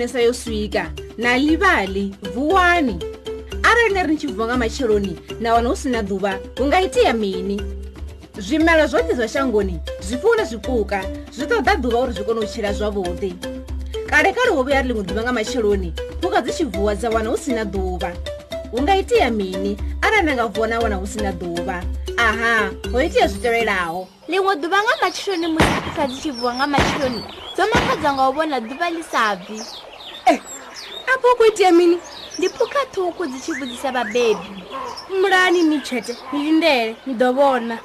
funesa yo swika na livali vuwani arali ni ri ni tshi vuwa nga matsheloni na wana hu si na ḓuvha hu nga itea mini zwimelwa zwoṱhe zwa shangoni zwifuwo na zwipuka zwi ṱoḓa ḓuvha uri zwi kone u tshila zwavhuḓi kale kale ho vhuya ri ḽiṅwe ḓuvha nga matsheloni phuka dzi tshi vuwa dza wana hu si na ḓuvha hu nga itea mini arali na nga vuwa na wana hu si na ḓuvha aha ho itea zwi tevhelaho ḽiṅwe ḓuvha nga matsheloni musi phuka dzi tshi vuwa nga matsheloni dzo makhadza nga u vhona ḓuvha ḽi sa bvi Eh, apo kuitia mini ndipuka thuku dzichibudzisa vabebi murani ni chete nilindele nidovona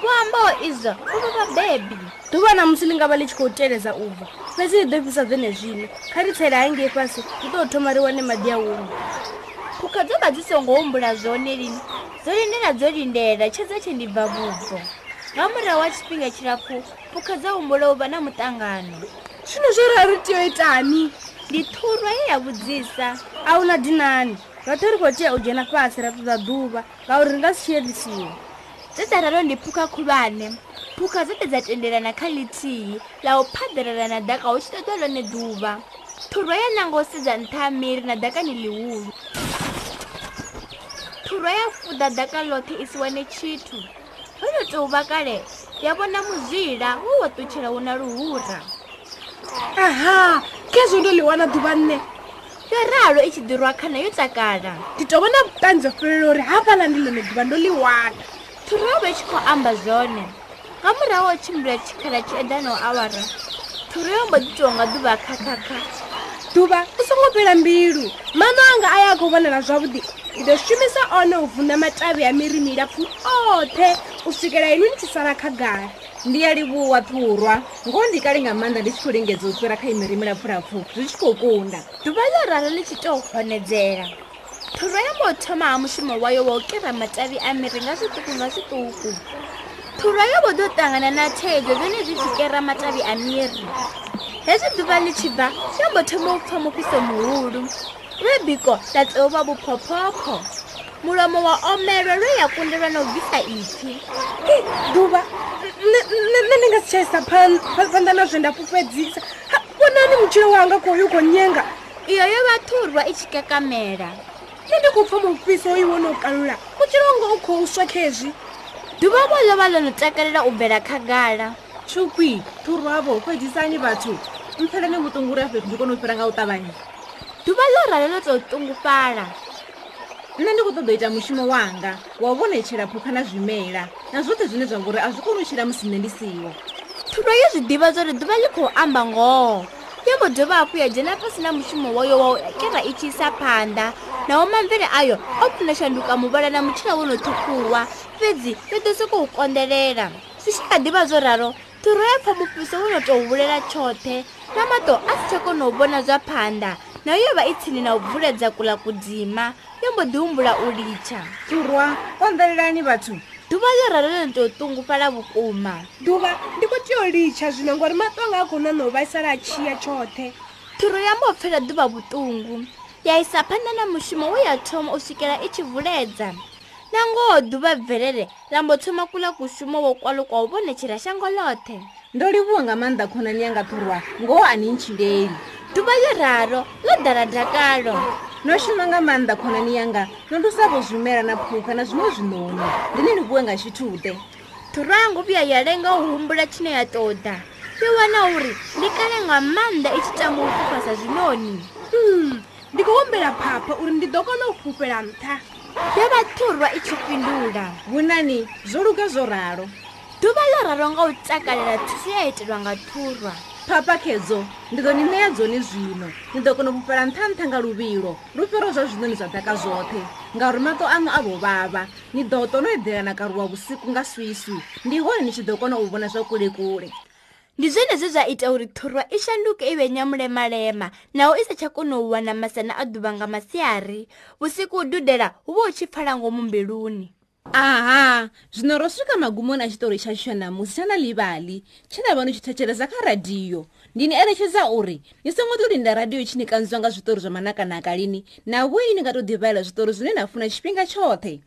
kuamba izo uva vabebi duva na musi lingava lichikhou teleza ubva fesi ni dovisa zenezvino khari tsheri hangei fasi ndidothomariwane madi ya umu phuka dzoba dzisongoumbula zone lini dzolindela dzolindela chezeche ndibva vubvo nga murira wa tshifhinga tshilapfu phuka dzaumbula uva na mutangano zvino zvo rari tiyo itani ndithurwa ye yavudzisa a wu na dinani ngatori ko tea u dzhena fasi ra tuza duva ngauri ri nga si xiyendlisiwa dzedzararo ndi phukha khulwane phukha dzete dza tendelana kha lithihi la u phadalala na daka hu tshi ṱoḓa lone duva thurwa ya nango u sedza nṱha miri na dakani ḽihulu thurwa ya fuda daka ḽoṱhe i si wane tshithu ho no tou vha kale ya vhona muzila wo wa ṱutshela hu na luhura aha khezo ndo ḽi wana ḓuvha nne yo ralo i tshi ḓirwa khana yo takala ndi tou vha na vhutanzi fhelelo uri hafhaḽa ndi ḽone ḓuvha ndo ḽi wana thurovo i tshi khou amba zwone nga murahu wa tshimbila tshikhala tshi eḓanaho awara thuro yo mbo ḓi tiwa nga ḓuvha khakhakha ḓuvha u songo fhela mbilu mano anga a ya khou vhonela zwavhuḓi ndi ḓo shumisa one u vuna matavi a miri milapfu oṱhe u swikela inwi ni tshi sala khagala ndiyalivhuwa purwa ngoo ndikali nga maanda ndi tshi khou lingedza u fhira kha imiri milapfulapfu zwi tshi khou kunda ḓuvha ḽo ralo ḽi tshi tou honedzela phurwa yambo u thoma ha mushumo wayo wa u kira matavi a miri nga zwiṱuku nga zwiṱuku phurwa yo vho ḓo ṱangana na thaidzo zwine zwi tshi kera matavi a miri hezwi ḓuvha ḽi tshi bva yambo thoma u pfha mufhiso muhulu lwe biko ḽa tea u vha vhuphophopho mulomo wa omelwa lwe ya kundelwa na u bvisa ipfi ḓuvha nne ndi nga si tshaisa phanda na zwe nda fhufhedzisa vonani mutshilo wanga khoyo kho nyenga iyo yo vhathurwa i tshi kekamela nne ndi khou pfha mufhiso iwo no kalula mutshilo wanga u khou swa khezwi ḓuvha vho ḽo vha ḽo no takalela u bvela khagala tshukwi thurwa vho fhedzisani vhathu mpfhelani vhutungu ri a fhethu ndi kona u fhira nga u ṱavhanya ḓuvha ḽo rale ḽo tou tungufhala nṋe ndi kho ṱoḓa ita mushumo wanga wa vhonetshela phukha na zwimela na zwoṱhe zwine zwa ngori a zwi koni u tshila musi nṋe ndi siwo thuno yo zwi ḓivha zwori ḓuvha ḽi khou amba ngoho yo mbo dovha hafhu ya dzhena fasi na mushumo wayo wa kera i tshi isa phanḓa naho mamvele ayo o kuna shanduka muvhala na mutshila wo no ṱhukhuwa fhedzi yo ḓo sokou konḓelela zwi tshi kha ḓivha zwo raro thuro ya pfha mufhiso wo no tou hulela tshoṱhe na maṱo a si tsha kona u vhona zwa phanḓa na yo vha i tsini na u bvuledza kula kudzima yo mbo ḓi humbula u litsha turwa konḓelelani vhathu ḓuvha ḽo ralo lo to ṱungufhala vhukuma ḓuvha ndi kho tea u litsha zwino ngori matonga a khou na no u vhaisala a tshiya tshoṱhe thuro ya mbopfela ḓuvha vhuṱungu ya isa phanḓa na mushumo we ya thoma u swikela i tshi vuledza na ngoho ḓuvha bvelele ḽa mbo thoma kula kushumo wo kwalo kwa u vhonetshela shango ḽoṱhe ndo livhuwa nga maanḓa khonani yanga thurwa ngoho ani ntshileli tuva yiraro lo dharadhakalo noshuma nga maanḓa khonani yanga nondosavo zvimera na phukha na zvimwe zvinoni ndine ni vuwe nga xithude thurangu vhuya ya lenga u humbula tshine ya ṱoḓa yo wana uri ndi kale nga maanḓa i tshi tama u fufa sa zwinoni hmm, ndi khou humbela phapha uri ndi ḓo kona u fhufhela nṱha yo vha thurwa i tshi fhindula hunani zwo luga zwo ralo duva leraro nga u tsakalela thisi ya itelwa nga thurwa papa khedzo ndi ḓo ni ṋeya dzone zwino ni ḓo kona u mufela nthanṱha nga luvhilo lu fhiro zwa zwinoni zwa ḓaka zwoṱhe ngauri mato aṋu a vho vhavha ni ḓo tono eḓela na karuwa vhusiku nga swiswi ndi hone ni tshi ḓo kona u vhona zwa kule kule ndi zwenezwi zwa ita uri thurwa i shanduke i vhe nyamulemalema naho i sa tsha kona u wana masana a ḓuvha nga masiari vhusiku u dudela hu vha u tshi pfala ngomu mbeluni aha zvino ro svika magumoni achitori chacho namusi chana livali china vanhu chitacheresa karadhiyo ndini erechedza uri nisomotorinda radhiyo chinikanzwanga zvitori zvamanakanaka lini nawe inengatodhivaira zvitori zvinenhafuna chipinga chote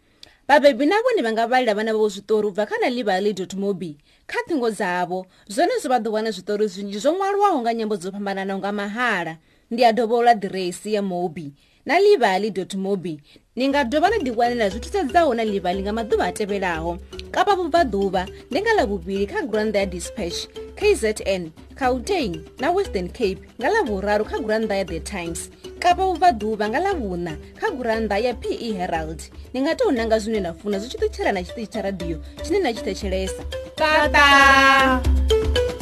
vabhebhi navo nivangavalira vana vavo zvitori ubva kana livali mobi kha thingo dzavo zvonezvo vadhowana zvitori zvinji zvomwariwa hunga nyambo dzopambanana unga mahala ndiyadhovola dhiresi yemobi na livali mobi ni nga dyova na tikwanela byi twisedza wona livali nga maduva a tevelaho kapa vupfaduva ni nga lavuvili kha granda ya dispatch kzn cauteng na western cape nga lavuraru kha granda ya the times kapa vupfaduva nga lavuna kha granda ya pe herald ni nga to unanga zwine na funa zwi tshi ṱutshela na tshiṱitshi tsha radiyo tshine na tshi thetshelesa tata, tata.